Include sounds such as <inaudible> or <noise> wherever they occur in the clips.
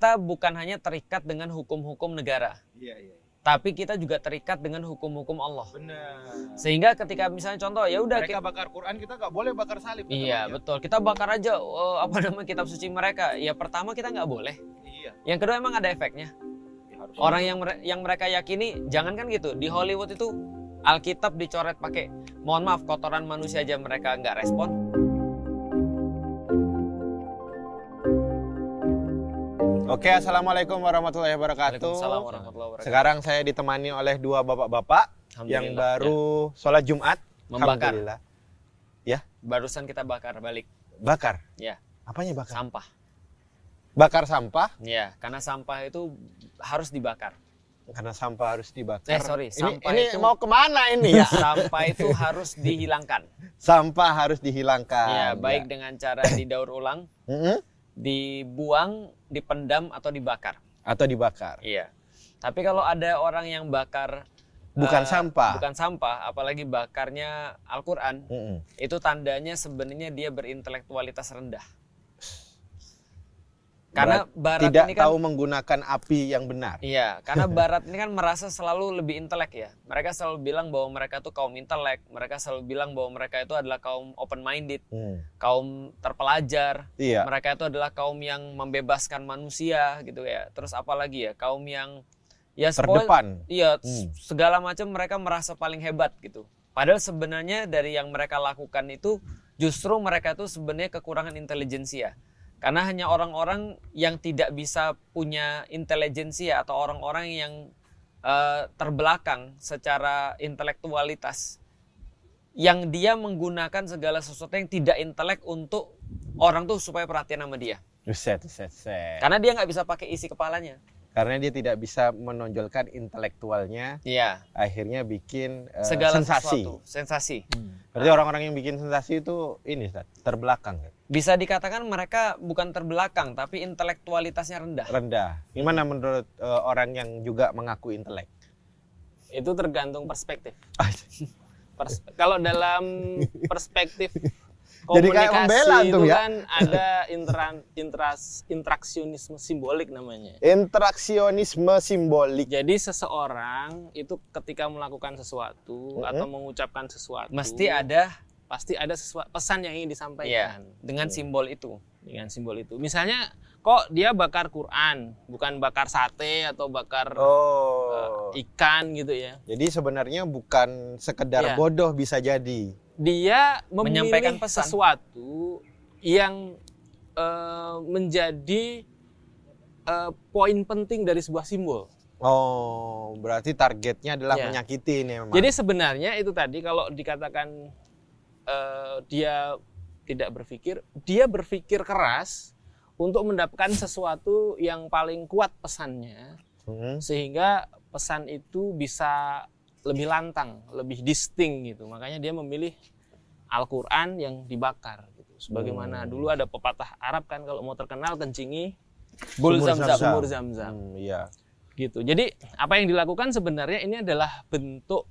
kita bukan hanya terikat dengan hukum-hukum negara, Iya, iya. tapi kita juga terikat dengan hukum-hukum Allah. Benar. Sehingga ketika misalnya contoh ya udah Mereka kita- bakar Quran, kita nggak boleh bakar salib. Iya ya. betul. Kita bakar aja eh, apa namanya kitab suci mereka. Ya pertama kita nggak boleh. Iya. Yang kedua emang ada efeknya. Ya, harus. Orang yang mere- yang mereka yakini jangan kan gitu. Di Hollywood itu Alkitab dicoret pakai mohon maaf kotoran manusia aja mereka nggak respon. Oke, assalamualaikum warahmatullahi wabarakatuh. Waalaikumsalam warahmatullahi wabarakatuh. Sekarang saya ditemani oleh dua bapak-bapak yang Alhamdulillah. baru sholat Jumat. Ya, membakar. Alhamdulillah. Barusan kita bakar balik Bakar. Ya. Apanya bakar? sampah. Bakar sampah Ya, karena sampah itu harus dibakar. karena sampah harus dibakar. Eh, sorry, ini, sampah ini itu- mau ke mana ini ya? <laughs> sampah itu harus dihilangkan. sampah harus dihilangkan. Ya, baik dengan cara <coughs> didaur ulang, dibuang, dipendam atau dibakar. Atau dibakar. Iya. Tapi kalau ada orang yang bakar Bukan eh, sampah. bukan sampah, apalagi bakarnya Al-Qur'an, Mm-mm. itu tandanya sebenarnya dia berintelektualitas rendah. Karena barat Tidak ini kan tahu menggunakan api yang benar. Iya, karena <laughs> barat ini kan merasa selalu lebih intelek ya. Mereka selalu bilang bahwa mereka tuh kaum intelek, mereka selalu bilang bahwa mereka itu adalah kaum open minded, Hmm. kaum terpelajar, Iya. mereka itu adalah kaum yang membebaskan manusia gitu ya. Terus apalagi ya, kaum yang ya spoil- Terdepan. Iya, Hmm. segala macam mereka merasa paling hebat gitu. Padahal sebenarnya dari yang mereka lakukan itu justru mereka tuh sebenarnya kekurangan intelijensia. Karena hanya orang-orang yang tidak bisa punya intelijensia atau orang-orang yang eh, terbelakang secara intelektualitas yang dia menggunakan segala sesuatu yang tidak intelek untuk orang tuh supaya perhatian sama dia. Buset, buset, buset. Karena dia nggak bisa pakai isi kepalanya. Karena dia tidak bisa menonjolkan intelektualnya, Iya. akhirnya bikin eh, Segala sensasi. sesuatu, sensasi. Berarti orang-orang yang bikin sensasi itu ini, Ustaz, terbelakang, kan? Bisa dikatakan mereka bukan terbelakang tapi intelektualitasnya rendah. rendah. Gimana menurut eh, orang yang juga mengaku intelek? Itu tergantung perspektif. Pers- kalau dalam perspektif <laughs> Jadi kayak komunikasi membela antum ya? kan ada intran, intras, intraksionisme simbolik namanya. Interaksionisme simbolik. Jadi seseorang itu ketika melakukan sesuatu Mm-mm. atau mengucapkan sesuatu Mesti ada pasti ada sesuatu pesan yang ingin ya disampaikan dengan simbol itu. dengan simbol itu. Misalnya kok dia bakar Quran, bukan bakar sate atau bakar Oh. eh, ikan gitu ya. Jadi sebenarnya bukan sekedar Iya. bodoh bisa jadi. Dia memilih Menyampaikan pesan. sesuatu yang eh, menjadi eh, poin penting dari sebuah simbol. Oh, berarti targetnya adalah Iya. menyakiti ini memang. Jadi sebenarnya itu tadi kalau dikatakan eh, dia tidak berpikir, dia berpikir keras untuk mendapatkan sesuatu yang paling kuat pesannya Hmm. sehingga pesan itu bisa lebih lantang, lebih distinct gitu. Makanya dia memilih Al-Qur'an yang dibakar gitu. Sebagaimana Hmm. dulu ada pepatah Arab kan kalau mau terkenal kencingi Bul. Zam-zam. sumur zam-zam Hmm, iya. gitu. Jadi apa yang dilakukan sebenarnya ini adalah bentuk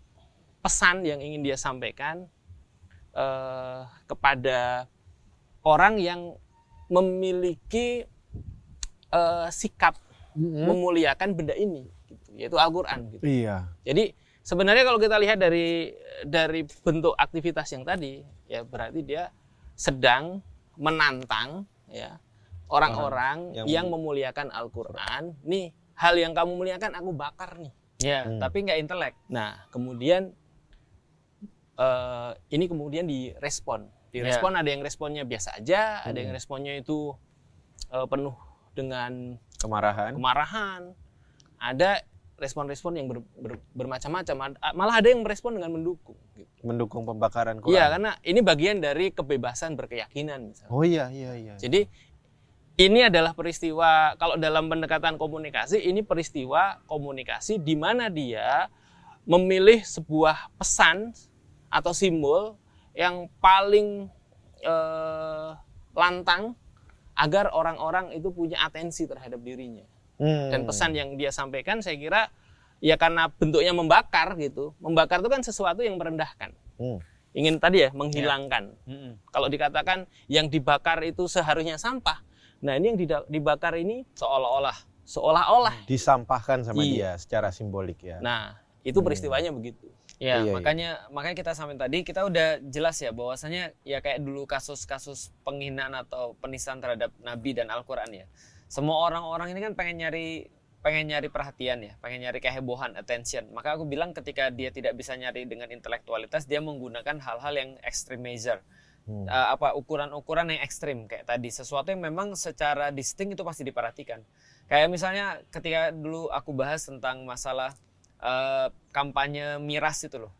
pesan yang ingin dia sampaikan eh, kepada orang yang memiliki eh, sikap memuliakan benda ini, gitu, yaitu Al-Quran. Gitu. Iya. Jadi sebenarnya kalau kita lihat dari dari bentuk aktivitas yang tadi, ya berarti dia sedang menantang ya orang-orang Yang- yang, memuliakan Al-Qur'an. Nih, hal yang kamu muliakan aku bakar nih. Ya, Hmm. tapi nggak intelek. Nah, kemudian eh, ini kemudian direspon. Direspon ada yang responnya biasa aja, ada yang responnya itu eh, penuh dengan Kemarahan. kemarahan. Ada respon-respon yang ber- ber- bermacam-macam. Malah ada yang merespon dengan mendukung. gitu. Mendukung pembakaran Quran. Iya, karena ini bagian dari kebebasan berkeyakinan misalnya. Oh iya, iya, iya. Jadi ini adalah peristiwa kalau dalam pendekatan komunikasi ini peristiwa komunikasi di mana dia memilih sebuah pesan atau simbol yang paling eh, lantang agar orang-orang itu punya atensi terhadap dirinya. Hmm. Dan pesan yang dia sampaikan saya kira ya karena bentuknya membakar gitu. Membakar itu kan sesuatu yang merendahkan. Hmm. Ingin tadi ya menghilangkan. Mm-mm. Kalau dikatakan yang dibakar itu seharusnya sampah, Nah ini yang dibakar ini Seolah-olah. seolah-olah. Disampahkan sama Iya. dia secara simbolik ya. Nah itu peristiwanya begitu. Ya, Iya, iya. makanya makanya kita sampai tadi kita udah jelas ya bahwasanya ya kayak dulu kasus-kasus penghinaan atau penistaan terhadap nabi dan Al-Qur'an ya. Semua orang-orang ini kan pengen nyari pengen nyari perhatian ya, pengen nyari kehebohan, attention. Maka aku bilang ketika dia tidak bisa nyari dengan intelektualitas, dia menggunakan hal-hal yang extreme measure. Hmm. Eh, apa ukuran-ukuran yang ekstrim kayak tadi sesuatu yang memang secara distinct itu pasti diperhatikan kayak misalnya ketika dulu aku bahas tentang masalah eh, kampanye miras itu loh.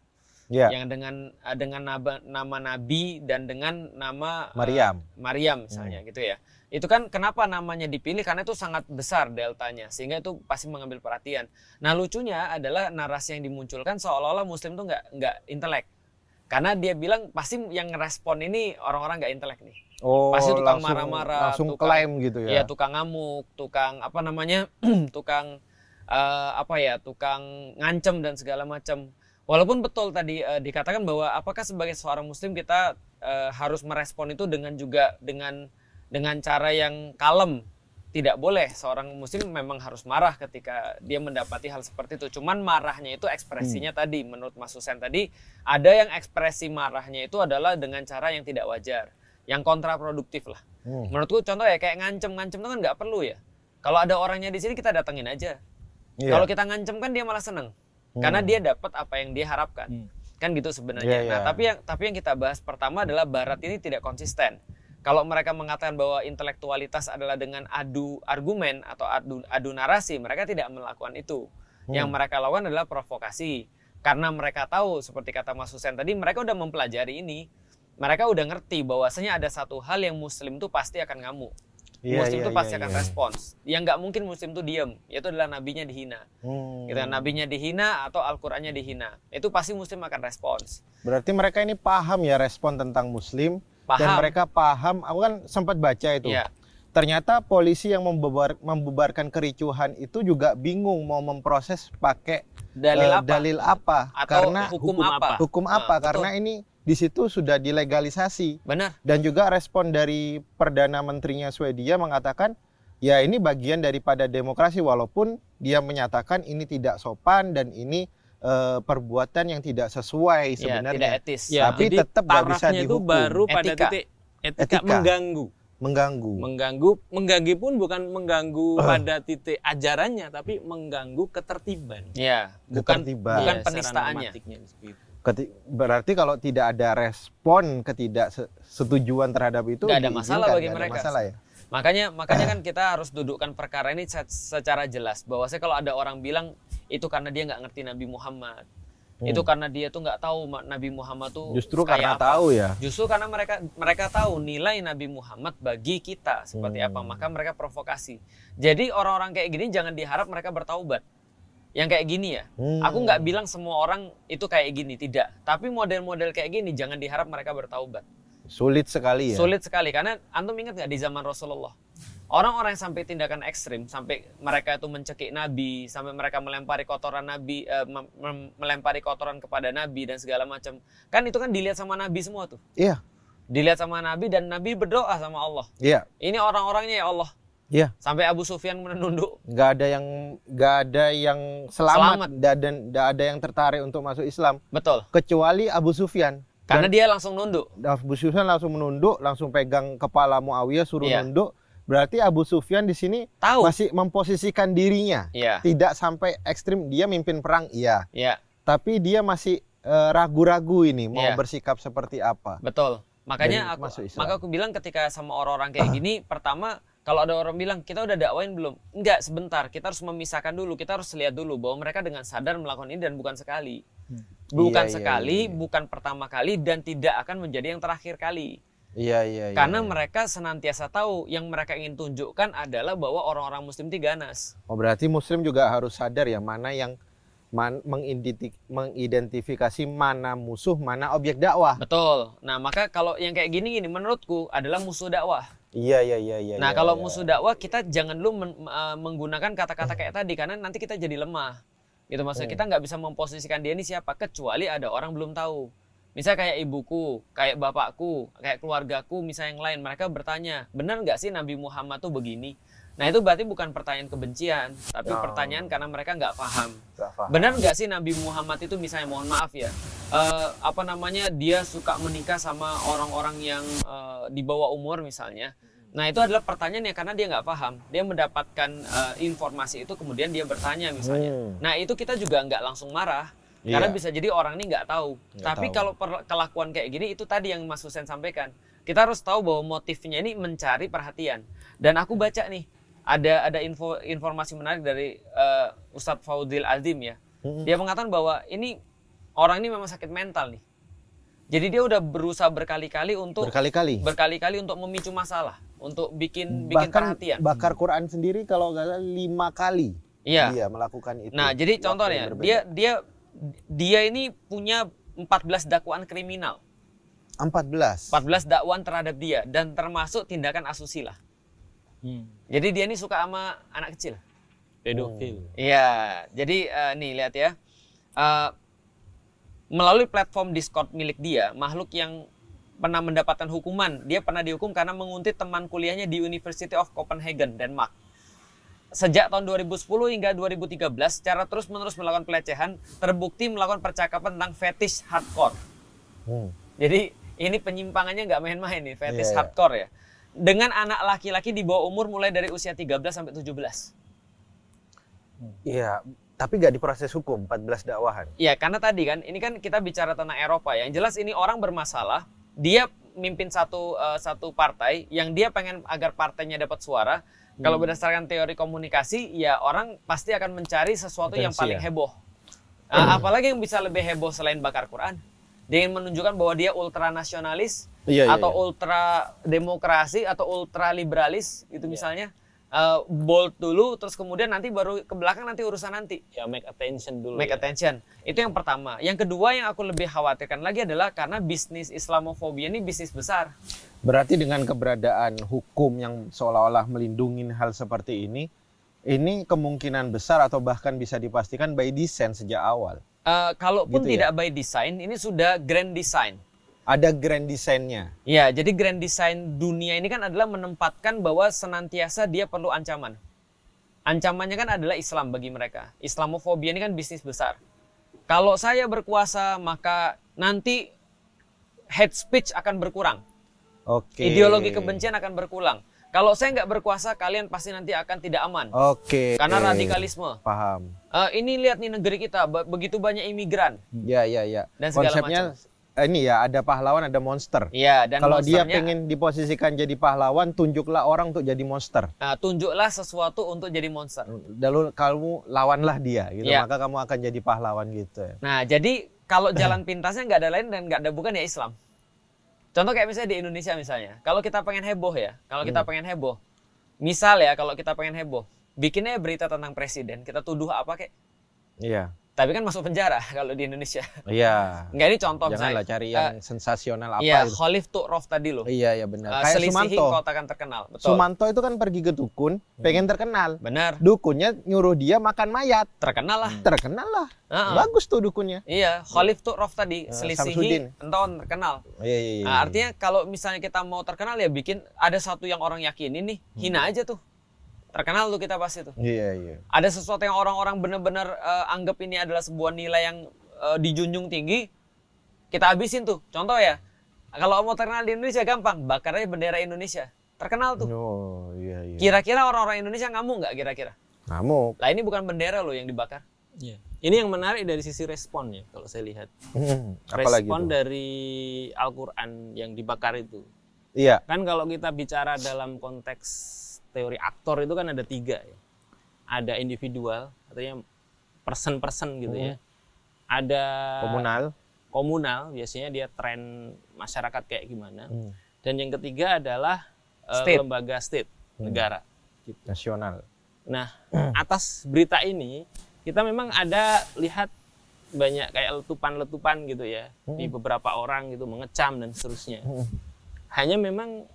Ya, yang dengan eh, dengan naba- nama nabi dan dengan nama eh, Maryam. Maryam misalnya gitu ya. Itu kan kenapa namanya dipilih? Karena itu sangat besar deltanya. Sehingga itu pasti mengambil perhatian. Nah lucunya adalah narasi yang dimunculkan seolah-olah muslim tuh nggak nggak intelek. Karena dia bilang pasti yang ngerespon ini orang-orang nggak intelek nih. Oh, Pasti tukang langsung- marah-marah, Langsung tukang- klaim gitu ya. ya. tukang ngamuk tukang apa namanya <clears throat> tukang eh, apa ya tukang ngancem dan segala macam walaupun betul tadi eh, dikatakan bahwa apakah sebagai seorang muslim kita eh, harus merespon itu dengan juga dengan dengan cara yang kalem? Tidak boleh. Seorang muslim memang harus marah ketika dia mendapati hal seperti itu. Cuman marahnya itu ekspresinya tadi. Menurut Mas Husen tadi ada yang ekspresi marahnya itu adalah dengan cara yang tidak wajar. Yang kontraproduktif lah. Hmm. menurutku contoh ya kayak ngancem-ngancem itu kan nggak perlu ya. Kalau ada orangnya di sini kita datengin aja Iya. kalau kita ngancem kan dia malah seneng. Karena dia dapat apa yang dia harapkan. Hmm. kan gitu sebenarnya. Iya, nah iya. tapi yang tapi yang kita bahas pertama adalah barat ini tidak konsisten. Kalau mereka mengatakan bahwa intelektualitas adalah dengan adu argumen atau adu adu narasi mereka tidak melakukan itu. Yang Hmm. mereka lakukan adalah provokasi. Karena mereka tahu seperti kata Mas Husen tadi mereka udah mempelajari ini. Mereka udah ngerti bahwasanya ada satu hal yang muslim tuh pasti akan ngamuk Iya, muslim iya, tuh pasti iya, akan iya. respons yang nggak mungkin muslim tuh diem yaitu adalah nabinya dihina Hmm. gitu nabinya dihina atau Al-Qur'annya dihina itu pasti muslim akan respons Berarti mereka ini paham ya respon tentang muslim dan paham mereka paham. Aku kan sempat baca itu. Iya. Ternyata polisi yang membubar, membubarkan kericuhan itu juga bingung mau memproses pakai dalil eh, apa dalil apa atau karena hukum, hukum apa, hukum apa betul. karena ini di situ sudah dilegalisasi benar dan juga respon dari perdana menterinya Swedia mengatakan ya ini bagian daripada demokrasi walaupun dia menyatakan ini tidak sopan dan ini eh, perbuatan yang tidak sesuai ya, tidak sebenarnya etis Ya, Tapi jadi tetap nggak bisa tarafnya itu dihukum. baru pada Etika. titik etika, Etika. mengganggu. mengganggu Mengganggu, mengganggu pun bukan mengganggu Ah. pada titik ajarannya, tapi mengganggu ketertiban. ya bukan Ketertiban. bukan penistaannya berarti kalau tidak ada respon ketidaksetujuan terhadap itu Nggak ada masalah bagi ada mereka. masalah ya makanya makanya <coughs> kan kita harus dudukkan perkara ini se- secara jelas bahwa saya kalau ada orang bilang itu karena dia nggak ngerti Nabi Muhammad itu karena dia tuh nggak tahu Nabi Muhammad tuh Hmm. justru karena apa. tahu ya Justru karena mereka mereka tahu nilai Nabi Muhammad bagi kita seperti apa, Hmm. maka mereka provokasi. Jadi orang-orang kayak gini jangan diharap mereka bertaubat. Yang kayak gini ya. Hmm. Aku nggak bilang semua orang itu kayak gini, tidak. Tapi model-model kayak gini jangan diharap mereka bertaubat. sulit sekali ya Sulit sekali karena antum ingat nggak di zaman Rasulullah orang-orang yang sampai tindakan ekstrim sampai mereka itu mencekik Nabi sampai mereka melempari kotoran Nabi mem- melempari kotoran kepada Nabi dan segala macam kan itu kan dilihat sama Nabi semua tuh iya dilihat sama Nabi dan Nabi berdoa sama Allah iya ini orang-orangnya ya Allah iya. Sampai Abu Sufyan menunduk nggak ada yang nggak ada yang selamat, Selamat. ada nggak ada yang tertarik untuk masuk Islam. Betul. Kecuali Abu Sufyan. Karena Dan dia langsung nunduk. Abu Sufyan langsung menunduk langsung pegang kepala Muawiyah suruh Iya. nunduk. Berarti Abu Sufyan di sini tahu. masih memposisikan dirinya. Iya. Tidak sampai ekstrim dia mimpin perang iya. Iya. Tapi dia masih eh, ragu-ragu ini mau Iya. bersikap seperti apa. Betul. Makanya Dari aku masuk Islam. maka aku bilang ketika sama orang-orang kayak <clears throat> gini, pertama kalau ada orang bilang kita udah dakwain belum? Enggak, sebentar. Kita harus memisahkan dulu. Kita harus lihat dulu bahwa mereka dengan sadar melakukan ini dan bukan sekali. Bukan Iya, iya, sekali, iya, iya. bukan pertama kali dan tidak akan menjadi yang terakhir kali. iya iya iya, Karena iya. mereka senantiasa tahu yang mereka ingin tunjukkan adalah bahwa orang-orang muslim ganas. oh berarti muslim juga harus sadar ya mana yang man- mengidenti- mengidentifikasi mana musuh mana objek dakwah Betul. Nah, maka kalau yang kayak gini gini menurutku adalah musuh dakwah. Iya iya iya iya Nah, iya, kalau iya. musuh dakwah kita jangan dulu men- eh, menggunakan kata-kata kayak tadi karena nanti kita jadi lemah. Gitu maksudnya Hmm. kita nggak bisa memposisikan dia ini siapa kecuali ada orang belum tahu. Misalnya kayak ibuku, kayak bapakku, kayak keluargaku, misalnya yang lain, mereka bertanya, benar nggak sih Nabi Muhammad tuh begini? Nah itu berarti bukan pertanyaan kebencian, tapi Oh. pertanyaan karena mereka nggak paham. Paham. Benar nggak sih Nabi Muhammad itu misalnya mohon maaf ya, eh, apa namanya dia suka menikah sama orang-orang yang eh, di bawah umur misalnya. Nah itu adalah pertanyaan ya karena dia nggak paham, dia mendapatkan eh, informasi itu kemudian dia bertanya misalnya. Hmm. Nah itu kita juga nggak langsung marah. Karena Iya. bisa jadi orang ini nggak tahu. Nggak Tapi tahu. kalau per- kelakuan kayak gini itu tadi yang Mas Husen sampaikan. Kita harus tahu bahwa motifnya ini mencari perhatian. Dan aku baca nih ada ada info informasi menarik dari eh, Ustadz Faudil Azim ya. Mm-mm. Dia mengatakan bahwa ini orang ini memang sakit mental nih. Jadi dia udah berusaha berkali-kali untuk Berkali-kali. berkali-kali untuk memicu masalah, untuk bikin bikin Bahkan perhatian. bakar Quran sendiri kalau nggak salah lima kali Iya. dia melakukan itu. Nah, jadi contohnya dia dia dia ini punya 14 dakwaan kriminal. 14. 14 dakwaan terhadap dia dan termasuk tindakan asusila. Hmm. Jadi dia ini suka sama anak kecil. Pedofil. Iya, jadi eh, nih lihat ya. Eh, melalui platform Discord milik dia, makhluk yang pernah mendapatkan hukuman, dia pernah dihukum karena menguntit teman kuliahnya di University of Copenhagen, Denmark. Sejak tahun 2010 hingga 2013, secara terus-menerus melakukan pelecehan, terbukti melakukan percakapan tentang fetish hardcore. Hmm. Jadi ini penyimpangannya nggak main-main nih, fetish Iya, iya. hardcore ya. Dengan anak laki-laki di bawah umur mulai dari usia 13 sampai 17. Iya, tapi nggak diproses hukum 14 dakwahan. Iya, karena tadi kan ini kan kita bicara tentang Eropa ya. Yang jelas ini orang bermasalah, dia mimpin satu eh, satu partai yang dia pengen agar partainya dapat suara. Kalau Hmm. berdasarkan teori komunikasi, ya orang pasti akan mencari sesuatu yang Potensi paling ya. heboh. Ah, <clears throat> apalagi yang bisa lebih heboh selain bakar Quran. Dia ingin menunjukkan bahwa dia ultra nasionalis Iya, atau ultra demokrasi atau ultra liberalis gitu misalnya. Eh, bold dulu terus kemudian nanti baru ke belakang nanti urusan nanti Ya make attention dulu. make ya. attention. Itu yang pertama. Yang kedua yang aku lebih khawatirkan lagi adalah karena bisnis Islamofobia ini bisnis besar. Berarti dengan keberadaan hukum yang seolah-olah melindungi hal seperti ini, ini kemungkinan besar atau bahkan bisa dipastikan by design sejak awal. Eh, kalaupun Gitu ya? tidak by design, ini sudah grand design. Ada grand design-nya. Ya, jadi grand design dunia ini kan adalah menempatkan bahwa senantiasa dia perlu ancaman. Ancamannya kan adalah Islam bagi mereka. Islamofobia ini kan bisnis besar. Kalau saya berkuasa, maka nanti hate speech akan berkurang. Oke. Ideologi kebencian akan berkurang. Kalau saya nggak berkuasa, kalian pasti nanti akan tidak aman. Oke. Karena radikalisme. Paham. Eh, ini lihat nih negeri kita, be- begitu banyak imigran. Ya, ya, ya. Dan segala Konsepnya eh, ini ya ada pahlawan, ada monster. Iya, dan Kalau dia pengen diposisikan jadi pahlawan, tunjuklah orang untuk jadi monster. nah, tunjuklah sesuatu untuk jadi monster. Lalu kamu lawanlah dia, gitu. Iya. Maka kamu akan jadi pahlawan gitu. ya. Nah, jadi kalau <clears throat> jalan pintasnya nggak ada lain dan nggak ada bukan ya Islam. Contoh kayak misalnya di Indonesia misalnya, kalau kita pengen heboh ya, kalau kita pengen heboh, misal ya kalau kita pengen heboh, bikinnya berita tentang presiden, kita tuduh apa kayak, Iya. Tapi kan masuk penjara <laughs> kalau di Indonesia. Iya. Nggak ini contoh Janganlah misalnya. cari yang sensasional apa Iya, gitu. Khalif Tu'rof tadi loh. Iya, iya benar. Eh, Kayak Sumanto. kota kan terkenal. Betul. Sumanto itu kan pergi ke dukun, pengen terkenal. Benar, Dukunnya nyuruh dia makan mayat. terkenal lah. Terkenal lah. Heeh. Bagus tuh dukunnya. Iya, Khalif Tu'rof tadi, Eh, selisihi enton terkenal. Iya, iya, iya. Nah, artinya kalau misalnya kita mau terkenal ya bikin ada satu yang orang yakinin nih, hina aja tuh. Terkenal tuh kita pasti tuh. Iya, iya. Ada sesuatu yang orang-orang benar-benar eh, anggap ini adalah sebuah nilai yang eh, dijunjung tinggi, kita habisin tuh. Contoh ya, kalau mau terkenal di Indonesia gampang, bakar aja bendera Indonesia. Terkenal tuh. Oh, iya, iya. Kira-kira orang-orang Indonesia ngamuk nggak kira-kira? Ngamuk. Lah ini bukan bendera loh yang dibakar. Iya. Ini yang menarik dari sisi respon ya kalau saya lihat. Hmm, apalagi Respon dari Al-Qur'an yang dibakar itu. Iya. Kan kalau kita bicara dalam konteks teori aktor itu kan ada tiga ya. Ada individual, artinya person-person gitu ya. Ada Komunal. komunal, biasanya dia tren masyarakat kayak gimana. Hmm. Dan yang ketiga adalah eh, State. lembaga state, negara. Nasional. Nah, atas berita ini kita memang ada lihat banyak kayak letupan-letupan gitu ya di beberapa orang gitu mengecam dan seterusnya. Hmm. Hanya memang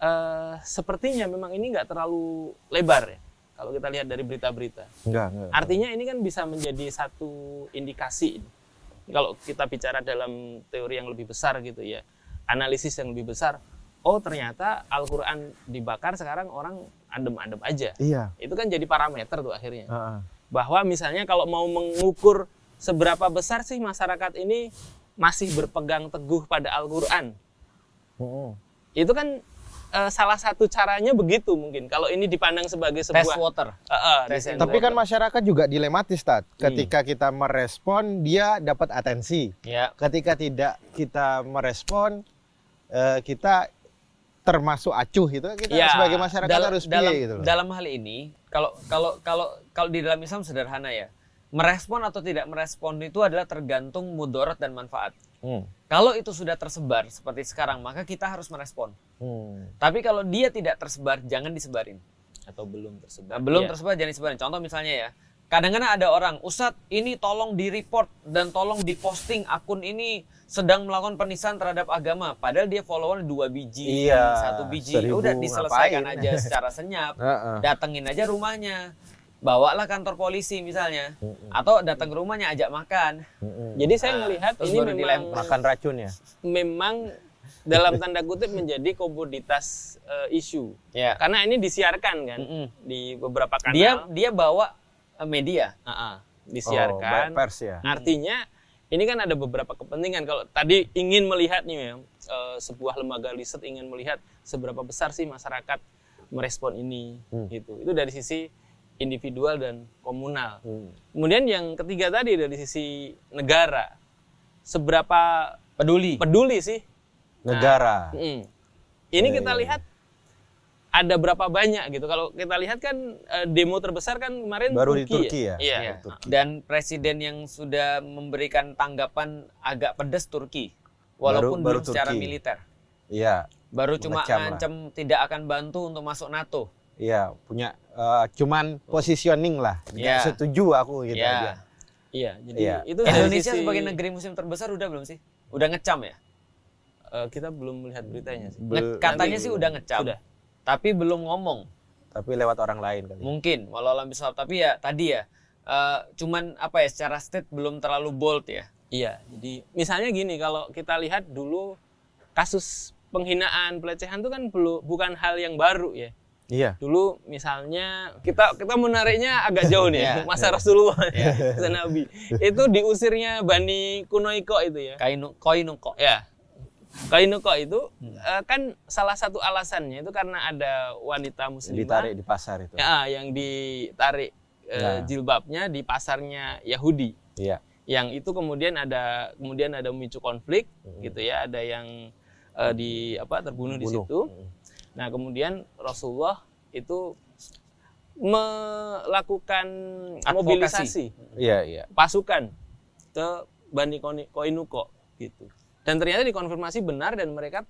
eh, sepertinya memang ini nggak terlalu lebar ya kalau kita lihat dari berita-berita. Enggak, enggak. Artinya ini kan bisa menjadi satu indikasi kalau kita bicara dalam teori yang lebih besar gitu ya, analisis yang lebih besar, oh ternyata Al-Qur'an dibakar sekarang orang adem-adem aja. Iya. Itu kan jadi parameter tuh akhirnya. Heeh. Bahwa misalnya kalau mau mengukur seberapa besar sih masyarakat ini masih berpegang teguh pada Al-Qur'an. Heeh. Itu kan eh, salah satu caranya begitu mungkin. Kalau ini dipandang sebagai Test sebuah water. Eh, eh, Tes desain Tapi kan water. masyarakat juga dilematis, Tat. Ketika kita merespon, dia dapat atensi. Ya. Ketika tidak kita merespon, eh, kita termasuk acuh gitu. Kita Ya, sebagai masyarakat Dal- harus dalam piye gitu loh. dalam hal ini kalau kalau kalau kalau di dalam Islam sederhana ya. Merespon atau tidak merespon itu adalah tergantung mudarat dan manfaat. Hmm. Kalau itu sudah tersebar seperti sekarang, maka kita harus merespon. Hmm. Tapi kalau dia tidak tersebar, jangan disebarin. atau belum tersebut. Nah, belum Iya. tersebar jangan disebarin. Contoh misalnya ya, kadang-kadang ada orang, Ustadz ini tolong di report dan tolong diposting akun ini sedang melakukan penistaan terhadap agama. Padahal dia follower dua biji, Iya, satu biji, seribu, udah diselesaikan ngapain? aja secara senyap. <laughs> Datengin aja rumahnya, bawalah kantor polisi misalnya, atau datang ke rumahnya ajak makan. Mm-mm. Jadi saya Nah, melihat ini memang dilempar. makan racun ya. memang dalam tanda kutip menjadi komoditas eh, isu. Ya. Karena ini disiarkan kan Mm-mm. di beberapa kanal. Dia dia bawa eh, media. Ah, ah, Oh, disiarkan. pers ya. Artinya ini kan ada beberapa kepentingan. Kalau tadi ingin melihat nih ya, eh, sebuah lembaga riset ingin melihat seberapa besar sih masyarakat merespon ini Hmm. gitu. Itu dari sisi individual dan komunal. Hmm. Kemudian yang ketiga tadi dari sisi negara. Seberapa Peduli. peduli sih Negara. Mm. Ini Ya, kita ya, lihat ada berapa banyak gitu. Kalau kita lihat kan eh, demo terbesar kan kemarin Baru di Turki, Turki ya? Iya. Ya. Turki. Dan presiden yang sudah memberikan tanggapan agak pedas Turki, walaupun Baru- baru belum secara Turki. militer. Iya, Baru cuma ngancem tidak akan bantu untuk masuk NATO. Iya punya eh, cuman positioning lah. Iya. setuju aku gitu Ya. aja. Iya, jadi Iya. itu Indonesia sisi- sebagai negeri muslim terbesar udah belum sih? Udah ngecam ya? eh, kita belum melihat beritanya sih. Bel- katanya nanti sih udah ngecam. Sudah. Tapi belum ngomong. Tapi lewat orang lain kali. Mungkin walau alam bisawab. Tapi ya tadi ya eh, cuman apa ya secara state belum terlalu bold ya. Iya, jadi misalnya gini kalau kita lihat dulu kasus penghinaan, pelecehan itu kan belum bukan hal yang baru ya. Iya. Dulu misalnya kita kita menariknya agak jauh nih ya, <laughs> Iya. masa Rasulullah, <laughs> masa Nabi. Itu diusirnya Bani Kunoiko itu ya. Kainu koinuko. Ya. Kainuko itu eh, kan salah satu alasannya itu karena ada wanita muslimah Ditarik di pasar itu. ya, yang ditarik eh, Nah. jilbabnya di pasarnya Yahudi. Iya. Yang itu kemudian ada kemudian ada memicu konflik gitu ya, ada yang eh, di apa terbunuh di Bunuh. situ. Nah, kemudian Rasulullah itu melakukan Advokasi. mobilisasi Iya, iya. pasukan ke Bani Koinuko gitu. Dan ternyata dikonfirmasi benar dan mereka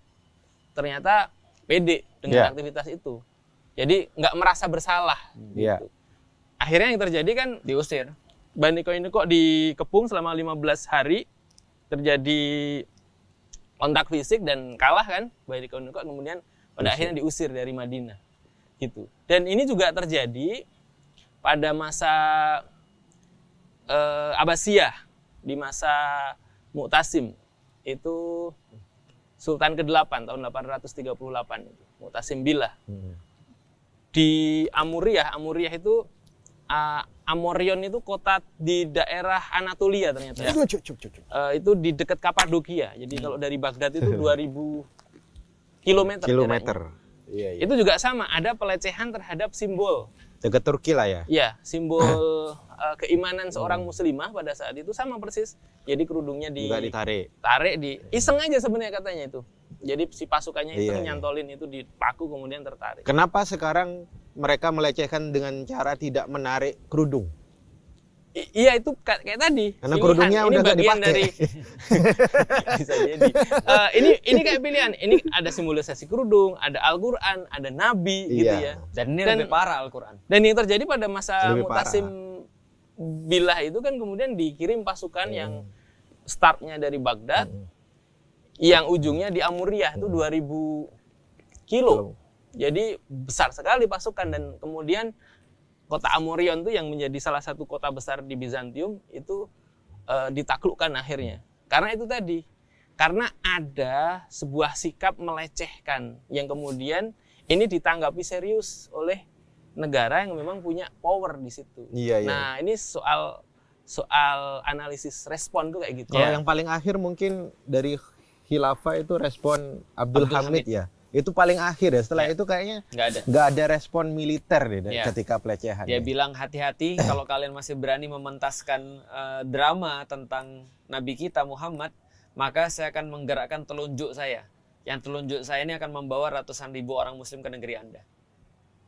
ternyata pede dengan Ya. aktivitas itu. Jadi nggak merasa bersalah. Iya. gitu. Akhirnya yang terjadi kan Diusir. Bani Koinuko dikepung selama 15 hari terjadi kontak fisik dan kalah kan Bani Koinuko kemudian pada akhirnya diusir dari Madinah. Gitu. Dan ini juga terjadi pada masa eh, Abbasiyah di masa Mu'tasim. Itu Sultan ke-8 tahun 838 itu Mu'tasim Billah. Hmm. di Amuriah Amuriah itu ah, Amorion itu kota di daerah Anatolia ternyata. Cuk, cuk, cuk, cuk, cuk. Eh, itu di dekat Kapadokia jadi kalau dari Baghdad itu <laughs> 2000 kilometer Kilometer. Iya, iya. itu juga sama ada pelecehan terhadap simbol Dekat Turki lah ya. ya simbol <laughs> eh, keimanan seorang muslimah pada saat itu sama persis jadi kerudungnya Juga ditarik. ditarik di iseng aja sebenarnya katanya itu jadi si pasukannya itu Iya, iya. nyantolin itu di paku kemudian tertarik Kenapa sekarang mereka melecehkan dengan cara tidak menarik kerudung? I- iya itu ka- kayak tadi. Karena Pilihan. kerudungnya ini udah nggak bagian dipakai. dari <laughs> bisa jadi. Eh, ini ini kayak pilihan. Ini ada simbolisasi kerudung, ada Al-Qur'an, ada nabi gitu Iya. ya. Dan ini Dan- lebih parah Al-Quran. Dan yang terjadi pada masa Lebih Mutasim Bilah itu kan kemudian dikirim pasukan yang startnya dari Baghdad yang ujungnya di Amuriah itu 2000 kilo. Jadi besar sekali pasukan dan kemudian kota Amorion itu yang menjadi salah satu kota besar di Bizantium itu eh, ditaklukkan akhirnya. Karena itu tadi, karena ada sebuah sikap melecehkan yang kemudian ini ditanggapi serius oleh negara yang memang punya power di situ. Iya, iya. Nah, ini soal soal analisis respon tuh kayak gitu. Kalau Ya. yang paling akhir mungkin dari khilafah itu respon Abdul, Abdul Hamid, Hamid. ya. Itu paling akhir ya. Setelah Ya. itu kayaknya nggak ada nggak ada respon militer deh Ya. ketika pelecehan. Dia ya. bilang hati-hati <clears throat> kalau kalian masih berani mementaskan eh, drama tentang Nabi kita Muhammad, maka saya akan menggerakkan telunjuk saya. Yang telunjuk saya ini akan membawa ratusan ribu orang Muslim ke negeri anda.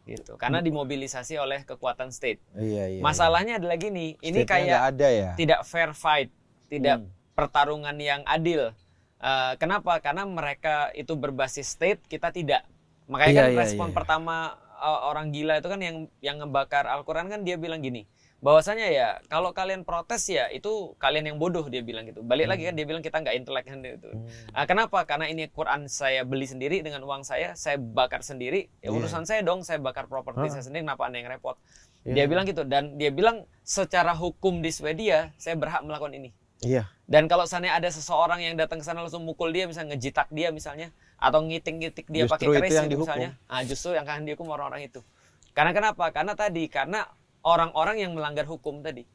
Gitu. Karena dimobilisasi oleh kekuatan state. Iya, iya. Masalahnya adalah gini, ini State-nya kayak ada ya. tidak fair fight, tidak Hmm. pertarungan yang adil. Eh, kenapa? Karena mereka itu berbasis state, kita tidak. Makanya Iya, kan iya, respon iya. pertama eh, orang gila itu kan yang yang ngebakar Al-Quran kan dia bilang gini, bahwasanya ya kalau kalian protes ya itu kalian yang bodoh dia bilang gitu. Balik lagi kan dia bilang kita nggak intelek kan itu. Hmm. Ah, kenapa? Karena ini Quran saya beli sendiri dengan uang saya, saya bakar sendiri. Ya Iya. urusan saya dong, saya bakar properti Hah? saya sendiri. Kenapa anda yang repot? Iya. Dia bilang gitu dan dia bilang secara hukum di Swedia saya berhak melakukan ini. Iya. Dan kalau seandainya ada seseorang yang datang ke sana langsung mukul dia, misalnya ngejitak dia misalnya, atau ngiting-ngitik dia pakai keris yang gitu dihukum. misalnya, ah justru yang akan dihukum orang-orang itu. Karena kenapa? Karena tadi, karena orang-orang yang melanggar hukum tadi,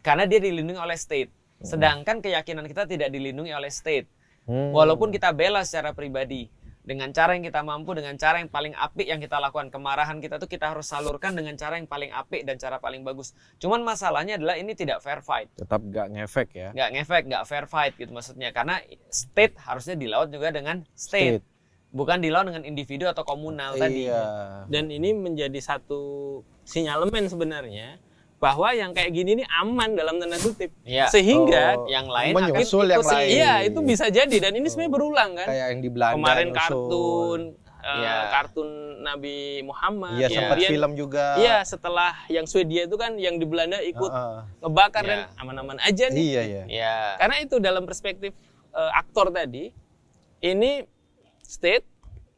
karena dia dilindungi oleh state. Sedangkan keyakinan kita tidak dilindungi oleh state. Hmm. Walaupun kita bela secara pribadi, dengan cara yang kita mampu, dengan cara yang paling apik yang kita lakukan, kemarahan kita tuh kita harus salurkan dengan cara yang paling apik dan cara paling bagus. Cuman masalahnya adalah ini tidak fair fight tetap nggak ngefek ya. nggak ngefek, nggak fair fight gitu maksudnya. Karena state harusnya dilawan juga dengan state, State. bukan dilawan dengan individu atau komunal tadi. Iya. Dan ini menjadi satu sinyalemen sebenarnya bahwa yang kayak gini ini aman dalam tanda kutip. Iya. Sehingga Oh, yang lain akan menyusul yang ikut sih. lain. Iya, itu bisa jadi dan ini sebenarnya berulang kan. Kayak yang di Belanda. Kemarin nyusul. kartun eh, Iya. kartun Nabi Muhammad. Iya, Iya. sempat Kemudian- film juga. Iya, setelah yang Swedia itu kan yang di Belanda ikut Heeh. ngebakar Iya. dan aman-aman aja nih. Iya, iya. Ya. Karena itu dalam perspektif eh, aktor tadi, ini state,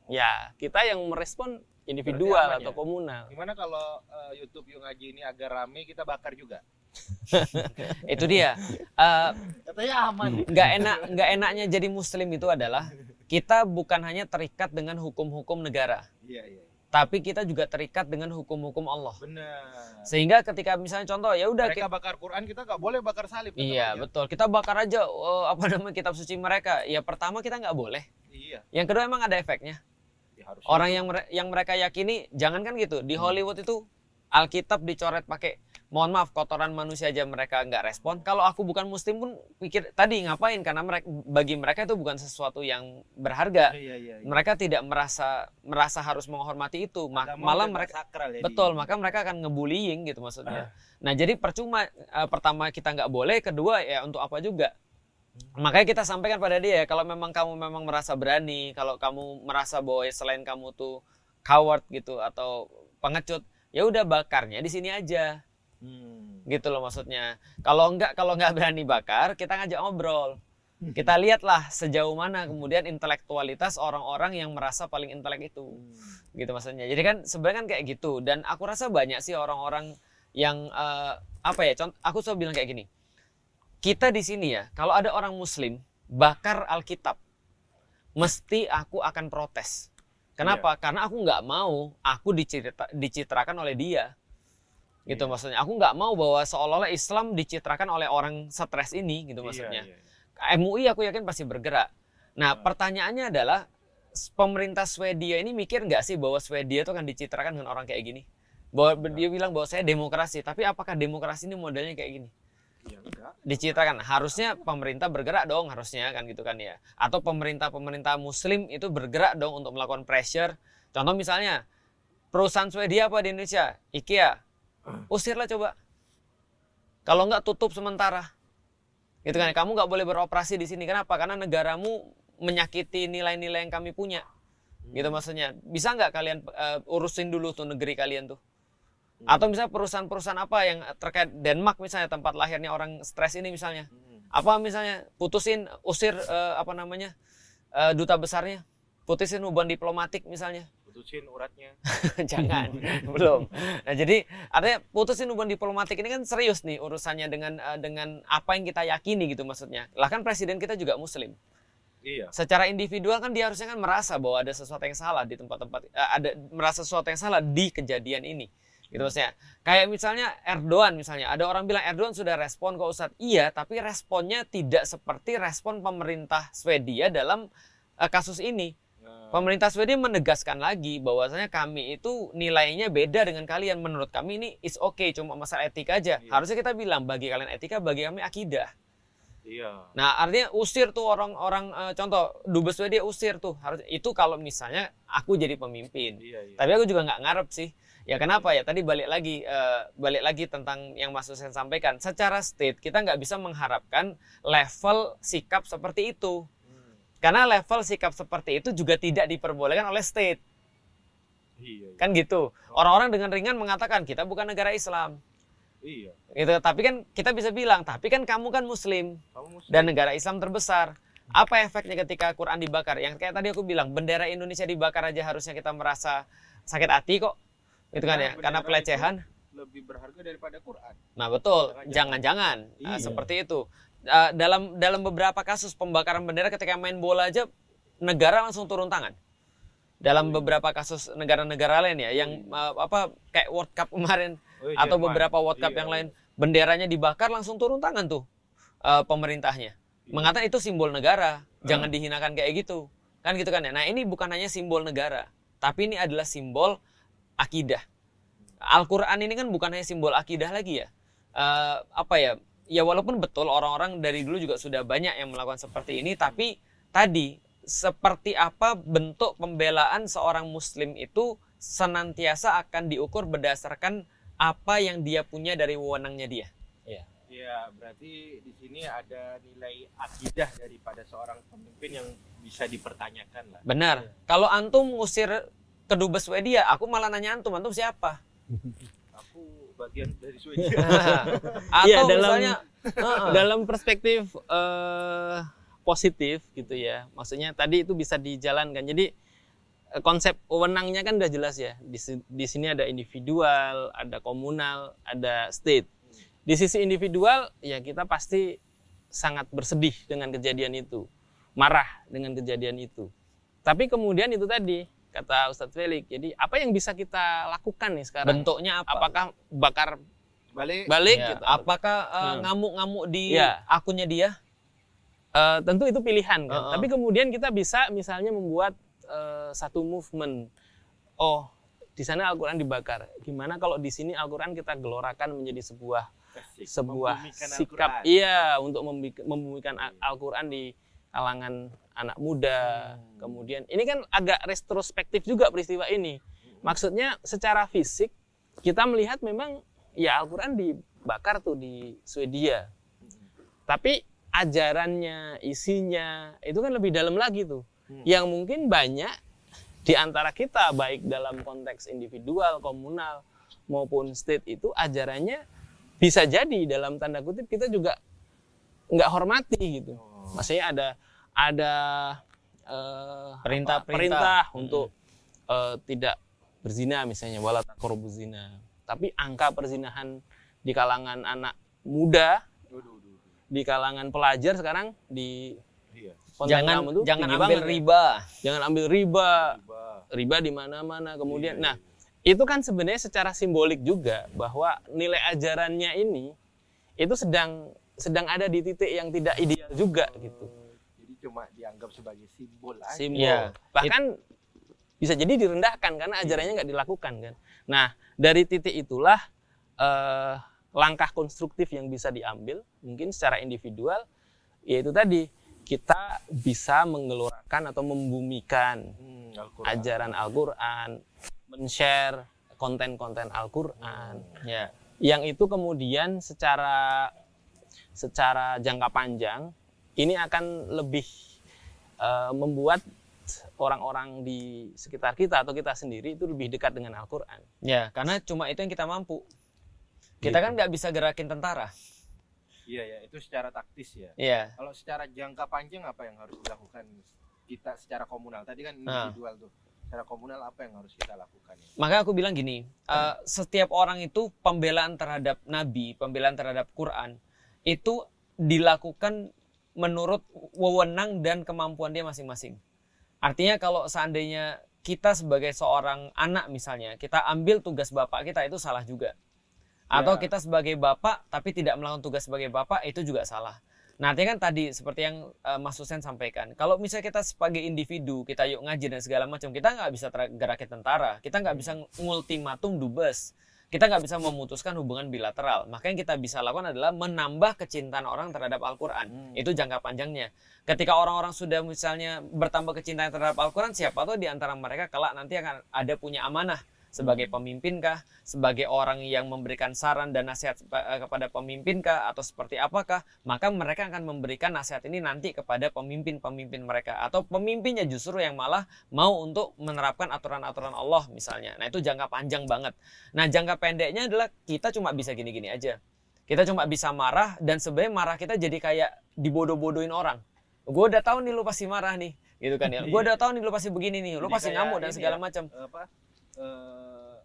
ya kita yang merespon individual aman atau ya? komunal. Gimana kalau eh, YouTube Yung Ngaji ini agak rame kita bakar juga? <laughs> Itu dia. Eh, Katanya aman. nggak enak nggak enaknya jadi muslim itu adalah kita bukan hanya terikat dengan hukum-hukum negara, Iya, iya. tapi kita juga terikat dengan hukum-hukum Allah. Benar. Sehingga ketika misalnya contoh ya udah Mereka bakar Quran kita nggak boleh bakar salib. Iya ya? betul. Kita bakar aja eh, apa namanya kitab suci mereka. Ya pertama kita nggak boleh. Iya. Yang kedua emang ada efeknya. Ya, harusnya. Orang yang mere- yang mereka yakini jangan kan gitu. Di Hollywood itu Alkitab dicoret pakai mohon maaf kotoran manusia aja mereka nggak respon. Kalau aku bukan muslim pun pikir tadi ngapain karena mereka bagi mereka itu bukan sesuatu yang berharga. Iya, iya, iya. Mereka tidak merasa merasa harus menghormati itu. Ma- malah mereka sakral ya Betul, di- maka mereka akan ngebullying gitu maksudnya. Nah, jadi percuma eh, pertama kita nggak boleh, kedua ya untuk apa juga? Makanya kita sampaikan pada dia kalau memang kamu memang merasa berani, kalau kamu merasa bahwa selain kamu tuh coward gitu atau pengecut, ya udah bakarnya di sini aja. Hmm. Gitu loh maksudnya. Kalau enggak kalau nggak berani bakar, kita ngajak ngobrol. Kita lihatlah sejauh mana kemudian intelektualitas orang-orang yang merasa paling intelek itu gitu maksudnya. Jadi kan sebenarnya kan kayak gitu dan aku rasa banyak sih orang-orang yang eh, apa ya? Contoh aku selalu bilang kayak gini. Kita di sini ya, kalau ada orang muslim bakar Alkitab, mesti aku akan protes. Kenapa? Karena aku nggak mau aku dicerita, dicitrakan oleh dia. Gitu Iya. maksudnya. Aku nggak mau bahwa seolah-olah Islam dicitrakan oleh orang stres ini gitu Iya, maksudnya. iya. MUI aku yakin pasti bergerak. Nah, pertanyaannya adalah pemerintah Swedia ini mikir nggak sih bahwa Swedia itu akan dicitrakan dengan orang kayak gini? Bahwa dia bilang bahwa saya demokrasi, tapi apakah demokrasi ini modelnya kayak gini? Enggak. Dicitrakan. Harusnya pemerintah bergerak dong, harusnya kan gitu kan ya. Atau pemerintah-pemerintah muslim itu bergerak dong untuk melakukan pressure. Contoh misalnya perusahaan Swedia apa di Indonesia? IKEA. Usirlah coba. Kalau nggak tutup sementara gitu kan kamu nggak boleh beroperasi di sini kenapa karena negaramu menyakiti nilai-nilai yang kami punya gitu maksudnya bisa nggak kalian eh, urusin dulu tuh negeri kalian tuh atau misalnya perusahaan-perusahaan apa yang terkait Denmark misalnya tempat lahirnya orang stres ini misalnya apa misalnya putusin usir eh, apa namanya eh, duta besarnya putusin hubungan diplomatik misalnya putusin uratnya. <laughs> Jangan, <laughs> belum. Nah, jadi artinya putusin hubungan diplomatik ini kan serius nih urusannya dengan eh, dengan apa yang kita yakini gitu maksudnya. Lah kan presiden kita juga muslim. Iya. Secara individual kan dia harusnya kan merasa bahwa ada sesuatu yang salah di tempat-tempat ada merasa sesuatu yang salah di kejadian ini. Gitu maksudnya. Kayak misalnya Erdogan misalnya, ada orang bilang Erdogan sudah respon kok Ustadz. Iya, tapi responnya tidak seperti respon pemerintah Swedia dalam eh, kasus ini. Nah, Pemerintah Swedia menegaskan lagi bahwasanya kami itu nilainya beda dengan kalian. Menurut kami ini is okay, cuma masalah etika aja. Iya. Harusnya kita bilang bagi kalian etika, bagi kami akidah. iya. Nah, artinya usir tuh orang-orang eh, contoh dubes Swedia usir tuh. Harus itu kalau misalnya aku jadi pemimpin. Iya, iya. Tapi aku juga nggak ngarep sih. Ya kenapa ya? Tadi balik lagi eh, balik lagi tentang yang Mas Hussein sampaikan. Secara state kita nggak bisa mengharapkan level sikap seperti itu. Hmm, Karena level sikap seperti itu juga tidak diperbolehkan oleh state. Iya, iya. Kan gitu. Orang-orang dengan ringan mengatakan kita bukan negara Islam. Iya. Gitu. Tapi kan kita bisa bilang, tapi kan kamu kan muslim Kamu muslim. dan negara Islam terbesar. Apa efeknya ketika Quran dibakar? Yang kayak tadi aku bilang, bendera Indonesia dibakar aja harusnya kita merasa sakit hati kok. Gitu kan ya, Karena pelecehan. lebih berharga daripada Quran. Nah, betul. Jangan-jangan. Jangan-jangan Nah, Iya. seperti itu. Uh, dalam dalam beberapa kasus pembakaran bendera ketika main bola aja negara langsung turun tangan. Dalam beberapa kasus negara-negara lain ya yang uh, apa kayak World Cup kemarin Oh, atau Jerman. beberapa World Cup Iya, yang iya. lain benderanya dibakar langsung turun tangan tuh uh, pemerintahnya. Iya. Mengatakan itu simbol negara, jangan dihinakan kayak gitu. Kan gitu kan ya. Nah, ini bukan hanya simbol negara, tapi ini adalah simbol akidah. Al-Qur'an ini kan bukan hanya simbol akidah lagi ya. Eh, apa ya? Ya walaupun betul orang-orang dari dulu juga sudah banyak yang melakukan seperti ini, tapi tadi seperti apa bentuk pembelaan seorang muslim itu senantiasa akan diukur berdasarkan apa yang dia punya dari wewenangnya dia. Iya, berarti di sini ada nilai akidah daripada seorang pemimpin yang bisa dipertanyakan lah. Benar. Kalau antum ngusir kedubes Swedia, aku malah nanya antum, antum siapa? Aku bagian dari <laughs> Swedia. Atau Iya, dalam- misalnya <laughs> Heeh. dalam perspektif eh, positif gitu ya maksudnya tadi itu bisa dijalankan jadi eh, konsep wewenangnya kan udah jelas ya di, di sini ada individual ada komunal ada state di sisi individual ya kita pasti sangat bersedih dengan kejadian itu marah dengan kejadian itu tapi kemudian itu tadi kata Ustadz Felix jadi apa yang bisa kita lakukan nih sekarang bentuknya apa? apakah bakar Balik. balik Ya, gitu Apakah eh, Hmm. ngamuk-ngamuk di Iya. akunnya dia? Eh, tentu itu pilihan kan. Heeh. Tapi kemudian kita bisa misalnya membuat eh, satu movement. Oh, di sana Al-Qur'an dibakar. Gimana kalau di sini Al-Qur'an kita gelorakan menjadi sebuah Asik. sebuah sikap iya untuk membumikan Al- Al-Qur'an di kalangan anak muda. Hmm. Kemudian ini kan agak retrospektif juga peristiwa ini. Maksudnya secara fisik kita melihat memang ya Al-Qur'an dibakar tuh di Swedia. Tapi ajarannya, isinya itu kan lebih dalam lagi tuh. Hmm. Yang mungkin banyak di antara kita baik dalam konteks individual, komunal maupun state itu ajarannya bisa jadi dalam tanda kutip kita juga nggak hormati gitu. Oh. Maksudnya ada ada eh, Perintah- apa, perintah perintah. untuk eh, tidak berzina misalnya wala taqrabu zina. Tapi angka perzinahan di kalangan anak muda, di kalangan pelajar sekarang di Iya. jangan jangan ambil banget riba. Jangan ambil riba. Riba di mana-mana. Kemudian Iya, nah, iya. itu kan sebenarnya secara simbolik juga bahwa nilai ajarannya ini itu sedang sedang ada di titik yang tidak ideal juga gitu. Cuma dianggap sebagai simbol aja. simbol. Iya. Bahkan bisa jadi direndahkan karena ajarannya nggak dilakukan kan. Nah dari titik itulah eh, langkah konstruktif yang bisa diambil mungkin secara individual yaitu tadi kita bisa menggelorakan atau membumikan Hmm, Al-Quran. ajaran Al-Quran, men-share konten-konten Al-Quran Ya. yang itu kemudian secara secara jangka panjang ini akan lebih eh, membuat orang-orang di sekitar kita atau kita sendiri itu lebih dekat dengan Al-Quran. Ya, karena cuma itu yang kita mampu. Kita Gitu. kan nggak bisa gerakin tentara. Iya ya, itu secara taktis ya. Iya. Kalau secara jangka panjang apa yang harus dilakukan kita secara komunal? Tadi kan Nah. individual tuh. secara komunal apa yang harus kita lakukan ya? Makanya aku bilang gini, eh, setiap orang itu pembelaan terhadap Nabi, pembelaan terhadap Quran itu dilakukan menurut wewenang dan kemampuan dia masing-masing. Artinya kalau seandainya kita sebagai seorang anak misalnya, kita ambil tugas bapak kita itu salah juga. Atau Ya. kita sebagai bapak tapi tidak melakukan tugas sebagai bapak itu juga salah. Nah, artinya kan tadi seperti yang eh, Mas Husen sampaikan, kalau misalnya kita sebagai individu, kita yuk ngaji dan segala macam, kita nggak bisa gerakin tentara, kita nggak bisa ngultimatum dubes, kita nggak bisa memutuskan hubungan bilateral. Maka yang kita bisa lakukan adalah menambah kecintaan orang terhadap Al-Quran. Itu jangka panjangnya. Ketika orang-orang sudah misalnya bertambah kecintaan terhadap Al-Quran, siapa tahu di antara mereka kelak nanti akan ada punya amanah sebagai pemimpin kah, sebagai orang yang memberikan saran dan nasihat eh, kepada pemimpin kah, atau seperti apakah, maka mereka akan memberikan nasihat ini nanti kepada pemimpin-pemimpin mereka, atau pemimpinnya justru yang malah mau untuk menerapkan aturan-aturan Allah misalnya. Nah itu jangka panjang banget. Nah jangka pendeknya adalah kita cuma bisa gini-gini aja. Kita cuma bisa marah dan sebenarnya marah kita jadi kayak dibodoh-bodohin orang. Gue udah tahu nih lu pasti marah nih, gitu kan ya. Gue udah tahu nih lu pasti begini nih, lu pasti ngamuk dan segala ya, macam. Eh,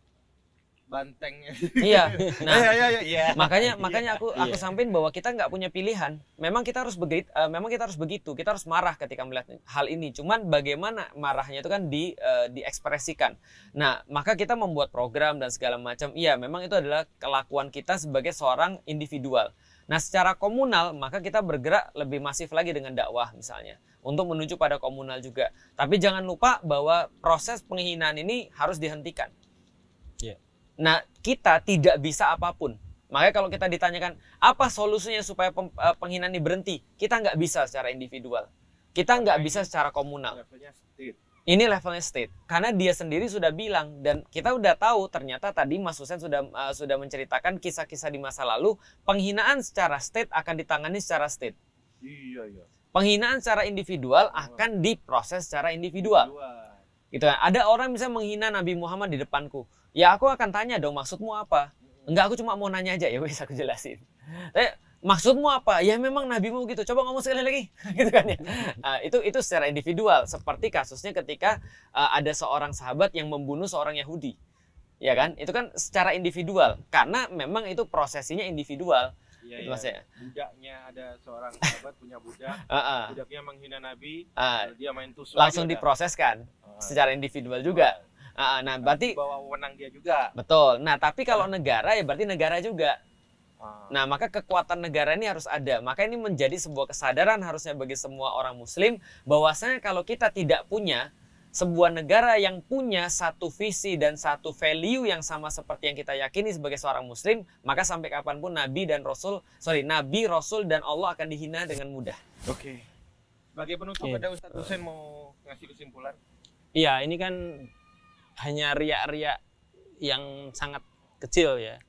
bantengnya. Iya. <laughs> Nah, Iya, iya, iya, iya. makanya makanya aku aku Iya. sampaikan bahwa kita nggak punya pilihan. Memang kita harus begitu, memang kita harus begitu. Kita harus marah ketika melihat hal ini. Cuman bagaimana marahnya itu kan di eh, diekspresikan. Nah, maka kita membuat program dan segala macam. Iya, memang itu adalah kelakuan kita sebagai seorang individual. Nah, secara komunal maka kita bergerak lebih masif lagi dengan dakwah misalnya untuk menuju pada komunal juga. Tapi jangan lupa bahwa proses penghinaan ini harus dihentikan. Iya. Nah, kita tidak bisa apa pun. Makanya kalau kita ditanyakan apa solusinya supaya eh, penghinaan ini berhenti, kita nggak bisa secara individual. Kita nggak bisa secara komunal. Ini levelnya state. Karena dia sendiri sudah bilang dan kita udah tahu ternyata tadi Mas Husen sudah eh, sudah menceritakan kisah-kisah di masa lalu penghinaan secara state akan ditangani secara state. Iya, iya. Penghinaan secara individual akan diproses secara individual. Dua. Gitu kan. Ada orang bisa menghina Nabi Muhammad di depanku. Ya aku akan tanya dong maksudmu apa? Enggak aku cuma mau nanya aja ya wes aku jelasin. Eh, maksudmu apa? Ya memang nabimu gitu. Coba ngomong sekali lagi. <laughs> gitu kan ya. Ah, itu itu secara individual seperti kasusnya ketika ah, ada seorang sahabat yang membunuh seorang Yahudi. Ya kan? Itu kan secara individual karena memang itu prosesinya individual. Iya, Itu iya. maksudnya. Budaknya ada seorang sahabat punya budak. <laughs> Ah, ah. Budaknya menghina Nabi. Lalu dia main tusuk. langsung diproseskan Ah. secara individual juga. Ah, nah, berarti bawa wewenang dia juga. betul. Nah, tapi kalau negara ya berarti negara juga. Ah. Nah, maka kekuatan negara ini harus ada. Maka ini menjadi sebuah kesadaran harusnya bagi semua orang muslim bahwasanya kalau kita tidak punya sebuah negara yang punya satu visi dan satu value yang sama seperti yang kita yakini sebagai seorang muslim, maka sampai kapan pun nabi dan rasul, sorry, nabi, rasul dan Allah akan dihina dengan mudah. Oke. Sebagai penutup Oke. ada Ustadz Hussein mau ngasih kesimpulan. Iya, ini kan hanya riak-riak yang sangat kecil ya.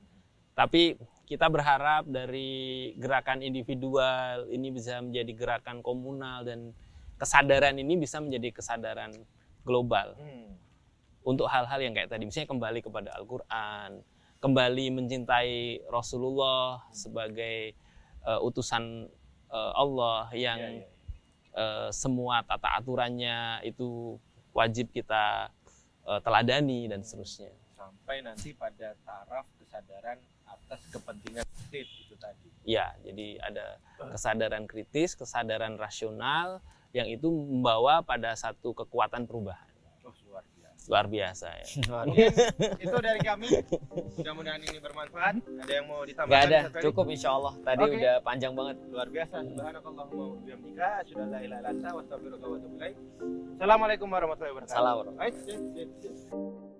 Tapi kita berharap dari gerakan individual ini bisa menjadi gerakan komunal dan kesadaran ini bisa menjadi kesadaran global Hmm. untuk hal-hal yang kayak tadi misalnya kembali kepada Al-Qur'an, kembali mencintai Rasulullah sebagai eh, utusan eh, Allah yang Iya, iya. eh, semua tata aturannya itu wajib kita eh, teladani dan seterusnya. Sampai nanti pada taraf kesadaran atas kepentingan state itu tadi. Ya, jadi ada kesadaran kritis, kesadaran rasional yang itu membawa pada satu kekuatan perubahan. Oh, luar biasa. Luar biasa ya. <laughs> Mungkin itu dari kami. Mudah-mudahan ini bermanfaat. Ada yang mau ditambahkan? Gak ada, cukup insya Allah. Tadi Oke. udah panjang banget. luar biasa subhanakallahumma wa bihamdika asyhadu an la ilaha illa anta wa astaghfiruka wa atubu ilaik assalamualaikum warahmatullahi wabarakatuh